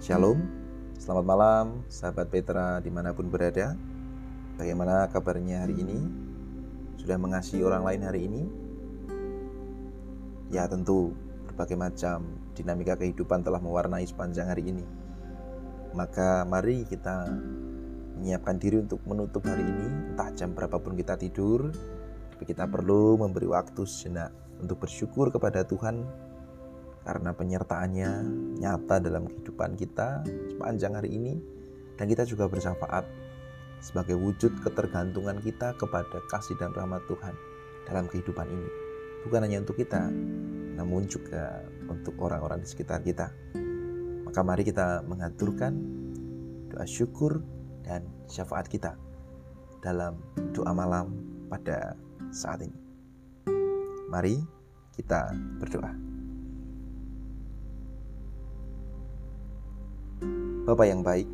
Shalom, selamat malam sahabat Petra di mana pun berada. Bagaimana kabarnya hari ini? Sudah mengasihi orang lain hari ini? Ya tentu berbagai macam dinamika kehidupan telah mewarnai sepanjang hari ini. Maka mari kita menyiapkan diri untuk menutup hari ini. Entah jam berapapun kita tidur Tapi kita perlu memberi waktu sejenak untuk bersyukur kepada Tuhan karena penyertaannya nyata dalam kehidupan kita sepanjang hari ini. Dan kita juga bersyafaat sebagai wujud ketergantungan kita kepada kasih dan rahmat Tuhan dalam kehidupan ini. Bukan hanya untuk kita namun juga untuk orang-orang di sekitar kita. Maka mari kita mengaturkan doa syukur dan syafaat kita dalam doa malam pada saat ini. Mari kita berdoa Bapak yang baik,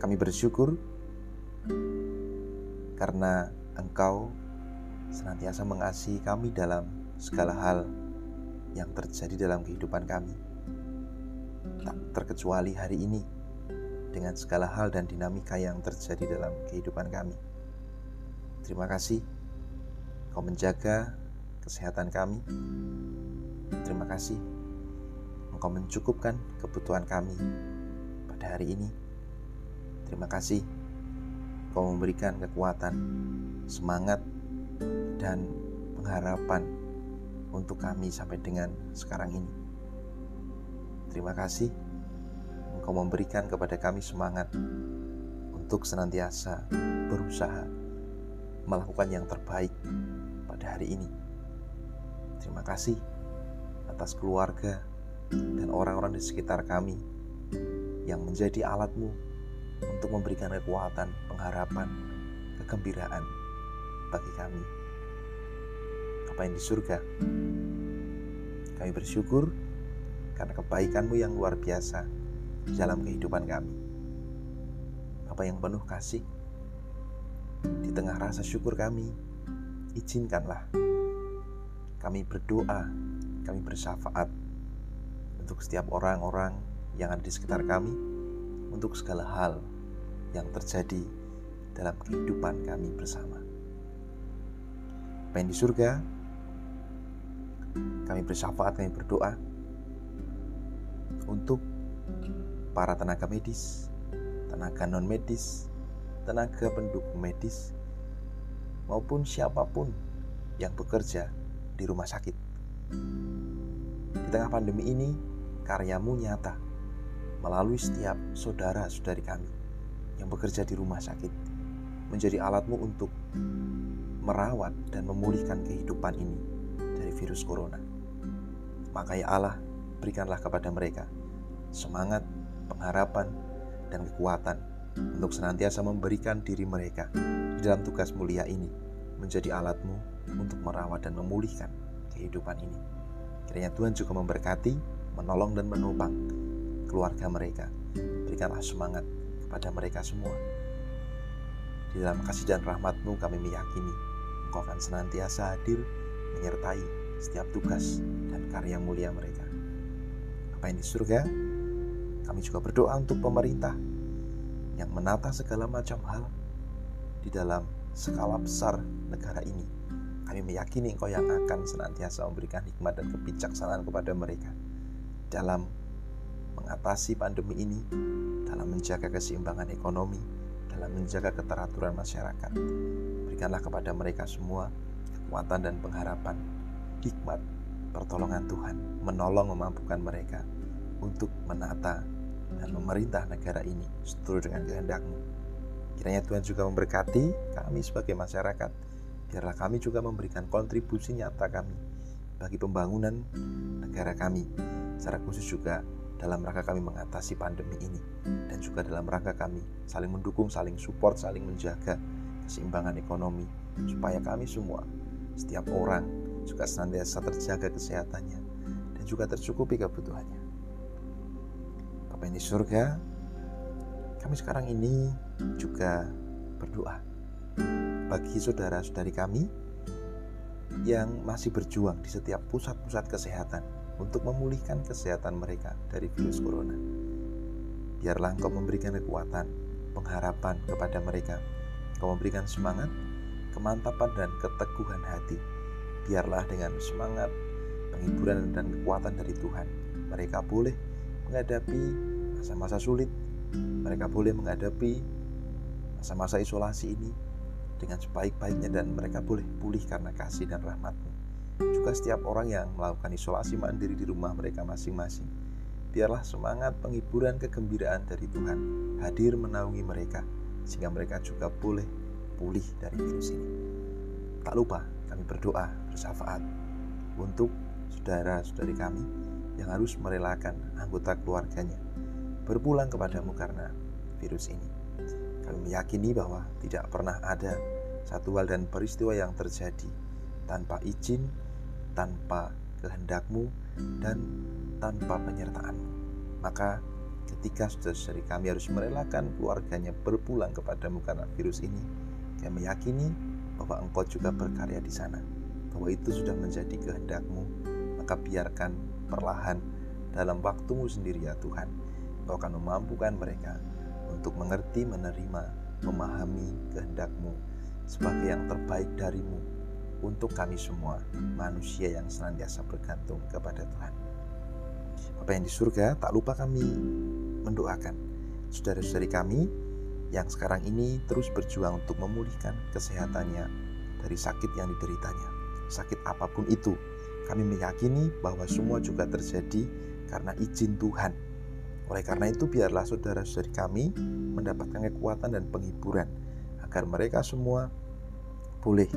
kami bersyukur karena Engkau senantiasa mengasihi kami dalam segala hal yang terjadi dalam kehidupan kami. Tak terkecuali hari ini dengan segala hal dan dinamika yang terjadi dalam kehidupan kami. Terima kasih Kau menjaga kesehatan kami. Terima kasih Engkau mencukupkan kebutuhan kami pada hari ini. Terima kasih Engkau memberikan kekuatan, semangat, dan pengharapan untuk kami sampai dengan sekarang ini. Terima kasih Engkau memberikan kepada kami semangat untuk senantiasa berusaha melakukan yang terbaik pada hari ini. Terima kasih atas keluarga dan orang-orang di sekitar kami yang menjadi alatmu untuk memberikan kekuatan, pengharapan, kegembiraan bagi kami. Apa yang di surga? Kami bersyukur karena kebaikanmu yang luar biasa dalam kehidupan kami. Apa yang penuh kasih di tengah rasa syukur kami, izinkanlah kami berdoa, kami bersyafaat untuk setiap orang-orang yang ada di sekitar kami, untuk segala hal yang terjadi dalam kehidupan kami bersama. Bapak di surga, kami bersyafaat, kami berdoa untuk para tenaga medis, tenaga non medis, tenaga pendukung medis, maupun siapa pun yang bekerja di rumah sakit. Di tengah pandemi ini, karyamu nyata melalui setiap saudara-saudari kami yang bekerja di rumah sakit menjadi alatmu untuk merawat dan memulihkan kehidupan ini dari virus corona. Maka ya Allah, berikanlah kepada mereka semangat, pengharapan, dan kekuatan untuk senantiasa memberikan diri mereka di dalam tugas mulia ini menjadi alatmu untuk merawat dan memulihkan kehidupan ini. Kiranya Tuhan juga memberkati menolong dan menopang keluarga mereka. Berikanlah semangat kepada mereka semua. Di dalam kasih dan rahmatmu kami meyakini Engkau akan senantiasa hadir menyertai setiap tugas dan karya mulia mereka. Apa di surga, kami juga berdoa untuk pemerintah yang menata segala macam hal di dalam skala besar negara ini. Kami meyakini Engkau yang akan senantiasa memberikan hikmat dan kebijaksanaan kepada mereka dalam mengatasi pandemi ini, dalam menjaga keseimbangan ekonomi, dalam menjaga keteraturan masyarakat. Berikanlah kepada mereka semua kekuatan dan pengharapan, hikmat, pertolongan Tuhan, menolong memampukan mereka untuk menata dan memerintah negara ini seturut dengan kehendakmu. Kiranya Tuhan juga memberkati kami sebagai masyarakat. Biarlah kami juga memberikan kontribusi nyata kami bagi pembangunan negara kami secara khusus juga dalam rangka kami mengatasi pandemi ini dan juga dalam rangka kami saling mendukung, saling support, saling menjaga keseimbangan ekonomi supaya kami semua setiap orang juga senantiasa terjaga kesehatannya dan juga tercukupi kebutuhannya. Bapak ini surga, kami sekarang ini juga berdoa bagi saudara-saudari kami yang masih berjuang di setiap pusat-pusat kesehatan untuk memulihkan kesehatan mereka dari virus corona. Biarlah Engkau memberikan kekuatan, pengharapan kepada mereka. Engkau memberikan semangat, kemantapan, dan keteguhan hati. Biarlah dengan semangat, penghiburan, dan kekuatan dari Tuhan, mereka boleh menghadapi masa-masa sulit. Mereka boleh menghadapi masa-masa isolasi ini dengan sebaik-baiknya dan mereka boleh pulih karena kasih dan rahmatmu. Juga setiap orang yang melakukan isolasi mandiri di rumah mereka masing-masing. Biarlah semangat penghiburan kegembiraan dari Tuhan hadir menaungi mereka sehingga mereka juga boleh pulih dari virus ini. Tak lupa kami berdoa bersyafaat untuk saudara-saudari kami yang harus merelakan anggota keluarganya berpulang kepadamu karena virus ini. Kami meyakini bahwa tidak pernah ada satu hal dan peristiwa yang terjadi tanpa izin, tanpa kehendakmu, dan tanpa penyertaanmu. Maka ketika saudara-saudari kami harus merelakan keluarganya berpulang kepadamu karena virus ini, kami meyakini bahwa engkau juga berkarya di sana, bahwa itu sudah menjadi kehendakmu, maka biarkan perlahan dalam waktumu sendiri ya Tuhan, engkau akan memampukan mereka untuk mengerti, menerima, memahami kehendakmu sebagai yang terbaik darimu untuk kami semua manusia yang senantiasa bergantung kepada Tuhan. Bapak yang di surga, tak lupa kami mendoakan saudara-saudari kami yang sekarang ini terus berjuang untuk memulihkan kesehatannya dari sakit yang dideritanya. Sakit apa pun itu, kami meyakini bahwa semua juga terjadi karena izin Tuhan. Oleh karena itu, biarlah saudara-saudari kami mendapatkan kekuatan dan penghiburan agar mereka semua boleh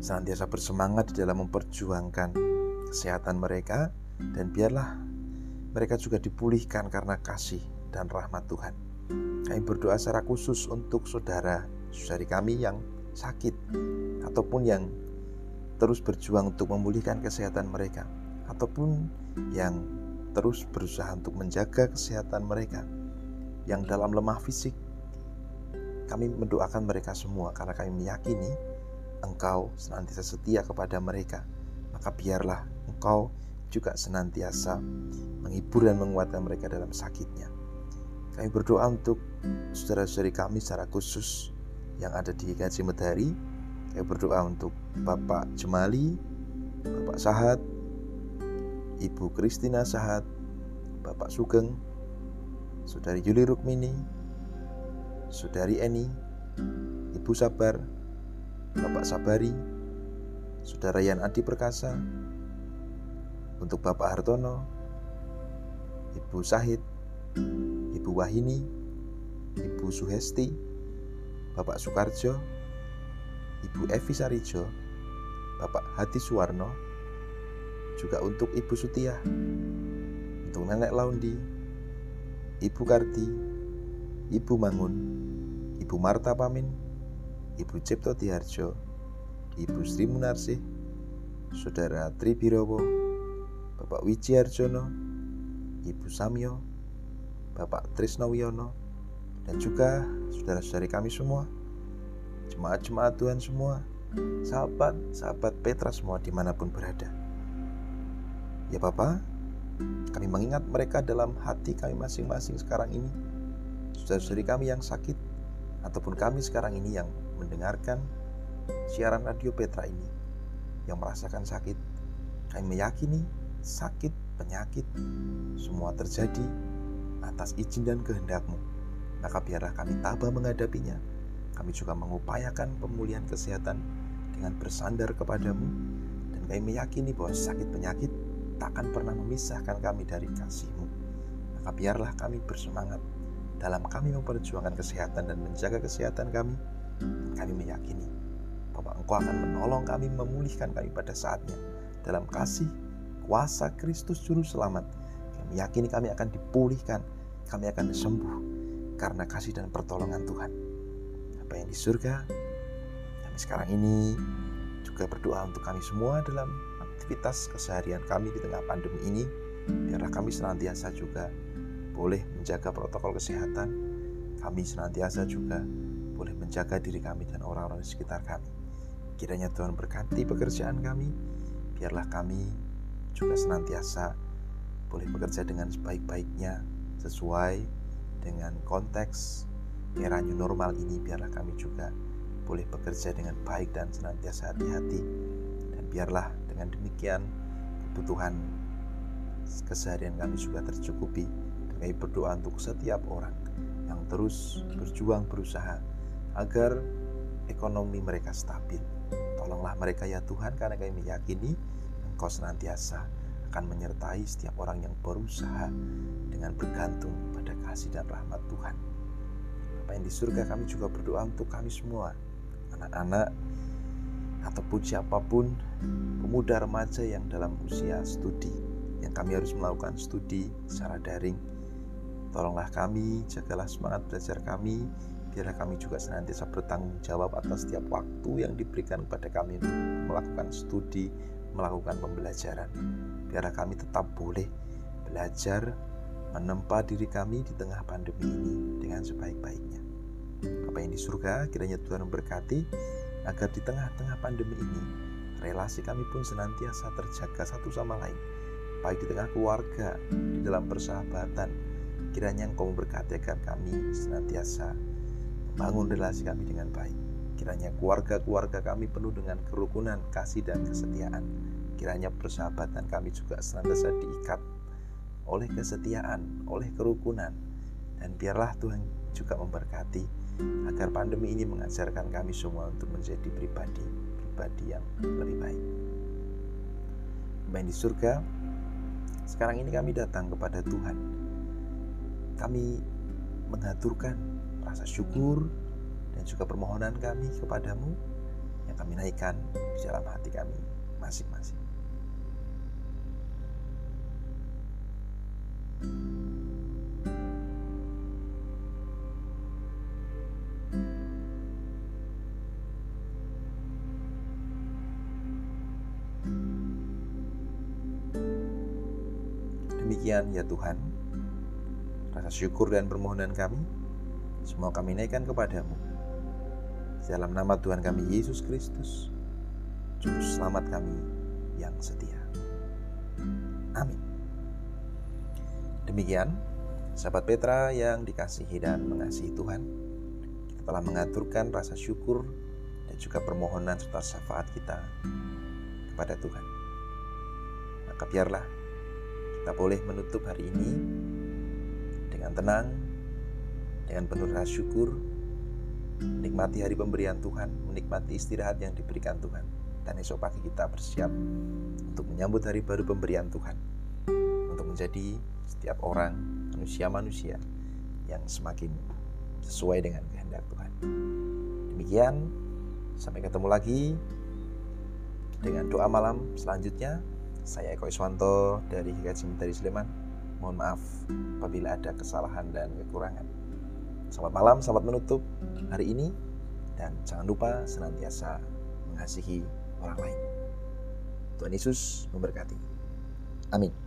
senantiasa bersemangat di dalam memperjuangkan kesehatan mereka dan biarlah mereka juga dipulihkan karena kasih dan rahmat Tuhan. Kami berdoa secara khusus untuk saudara-saudari kami yang sakit ataupun yang terus berjuang untuk memulihkan kesehatan mereka ataupun yang terus berusaha untuk menjaga kesehatan mereka yang dalam lemah fisik kami mendoakan mereka semua karena kami meyakini Engkau senantiasa setia kepada mereka. Maka biarlah Engkau juga senantiasa menghibur dan menguatkan mereka dalam sakitnya. Kami berdoa untuk saudara-saudari kami secara khusus yang ada di Gaji Medari. Kami berdoa untuk Bapak Jemali, Bapak Sahat, Ibu Kristina Sahat, Bapak Sugeng, Saudari Yuli Rukmini, Saudari Eni, Ibu Sabar, Bapak Sabari, Saudara Yan Adi Perkasa, untuk Bapak Hartono, Ibu Sahid, Ibu Wahini, Ibu Suhesti, Bapak Sukarjo, Ibu Evi Sarijo, Bapak Hati Suwarno, juga untuk Ibu Sutia, untuk Nenek Laundi, Ibu Karti, Ibu Mangun, Ibu Marta Pamin, Ibu Cipto Tiharjo, Ibu Sri Munarsih, Saudara Tri Birowo, Bapak Wiji Arjono, Ibu Samyo, Bapak Trisno Wiono, dan juga saudara-saudari kami semua, jemaat-jemaat Tuhan semua, sahabat-sahabat Petra semua di mana pun berada. Ya Bapak, kami mengingat mereka dalam hati kami masing-masing sekarang ini, saudara-saudari kami yang sakit, ataupun kami sekarang ini yang mendengarkan siaran radio Petra ini yang merasakan sakit, kami meyakini sakit, penyakit, semua terjadi atas izin dan kehendakmu. Maka biarlah kami tabah menghadapinya. Kami juga mengupayakan pemulihan kesehatan dengan bersandar kepadamu. Dan kami meyakini bahwa sakit penyakit takkan pernah memisahkan kami dari kasihmu. Maka biarlah kami bersemangat dalam kami memperjuangkan kesehatan dan menjaga kesehatan kami, kami meyakini bahwa Engkau akan menolong kami memulihkan kami pada saatnya dalam kasih kuasa Kristus Juru Selamat. Kami meyakini kami akan dipulihkan, kami akan sembuh karena kasih dan pertolongan Tuhan. Apa yang di surga, kami sekarang ini juga berdoa untuk kami semua dalam aktivitas keseharian kami di tengah pandemi ini. Biarlah kami senantiasa juga boleh menjaga protokol kesehatan, kami senantiasa juga boleh menjaga diri kami dan orang-orang di sekitar kami. Kiranya Tuhan berkati pekerjaan kami, biarlah kami juga senantiasa boleh bekerja dengan sebaik-baiknya sesuai dengan konteks era new normal ini biarlah kami juga boleh bekerja dengan baik dan senantiasa hati-hati dan biarlah dengan demikian kebutuhan keseharian kami juga tercukupi dan berdoa untuk setiap orang yang terus berjuang berusaha agar ekonomi mereka stabil. Tolonglah mereka ya Tuhan karena kami meyakini Engkau senantiasa akan menyertai setiap orang yang berusaha dengan bergantung pada kasih dan rahmat Tuhan. Apa yang di surga kami juga berdoa untuk kami semua, anak-anak ataupun siapa pun pemuda remaja yang dalam usia studi yang kami harus melakukan studi secara daring. Tolonglah kami, jagalah semangat belajar kami, biarlah kami juga senantiasa bertanggung jawab atas setiap waktu yang diberikan kepada kami untuk melakukan studi, melakukan pembelajaran. Biarlah kami tetap boleh belajar menempa diri kami di tengah pandemi ini dengan sebaik-baiknya. Apa yang di surga kiranya Tuhan memberkati agar di tengah-tengah pandemi ini relasi kami pun senantiasa terjaga satu sama lain baik di tengah keluarga, di dalam persahabatan. Kiranya Engkau memberkati agar kami senantiasa bangun relasi kami dengan baik. Kiranya keluarga-keluarga kami penuh dengan kerukunan, kasih, dan kesetiaan. Kiranya persahabatan kami juga senantiasa diikat oleh kesetiaan, oleh kerukunan. Dan biarlah Tuhan juga memberkati agar pandemi ini mengajarkan kami semua untuk menjadi pribadi-pribadi yang lebih baik. Baik di surga, sekarang ini kami datang kepada Tuhan. Kami mengaturkan rasa syukur dan juga permohonan kami kepadamu yang kami naikkan di dalam hati kami masing-masing. Ya Tuhan, rasa syukur dan permohonan kami semua kami naikkan kepadamu. Dalam nama Tuhan kami Yesus Kristus, Juru Selamat kami yang setia. Amin. Demikian, sahabat Petra yang dikasihi dan mengasihi Tuhan, kita telah mengaturkan rasa syukur dan juga permohonan serta syafaat kita kepada Tuhan. Maka biarlah kita boleh menutup hari ini dengan tenang dengan penuh rasa syukur, menikmati hari pemberian Tuhan, menikmati istirahat yang diberikan Tuhan. Dan esok pagi kita bersiap untuk menyambut hari baru pemberian Tuhan. Untuk menjadi setiap orang, manusia-manusia yang semakin sesuai dengan kehendak Tuhan. Demikian, sampai ketemu lagi dengan doa malam selanjutnya. Saya Eko Iswanto dari Hikayat dari Sleman. Mohon maaf apabila ada kesalahan dan kekurangan. Selamat malam, selamat menutup hari ini dan jangan lupa senantiasa mengasihi orang lain. Tuhan Yesus memberkati. Amin.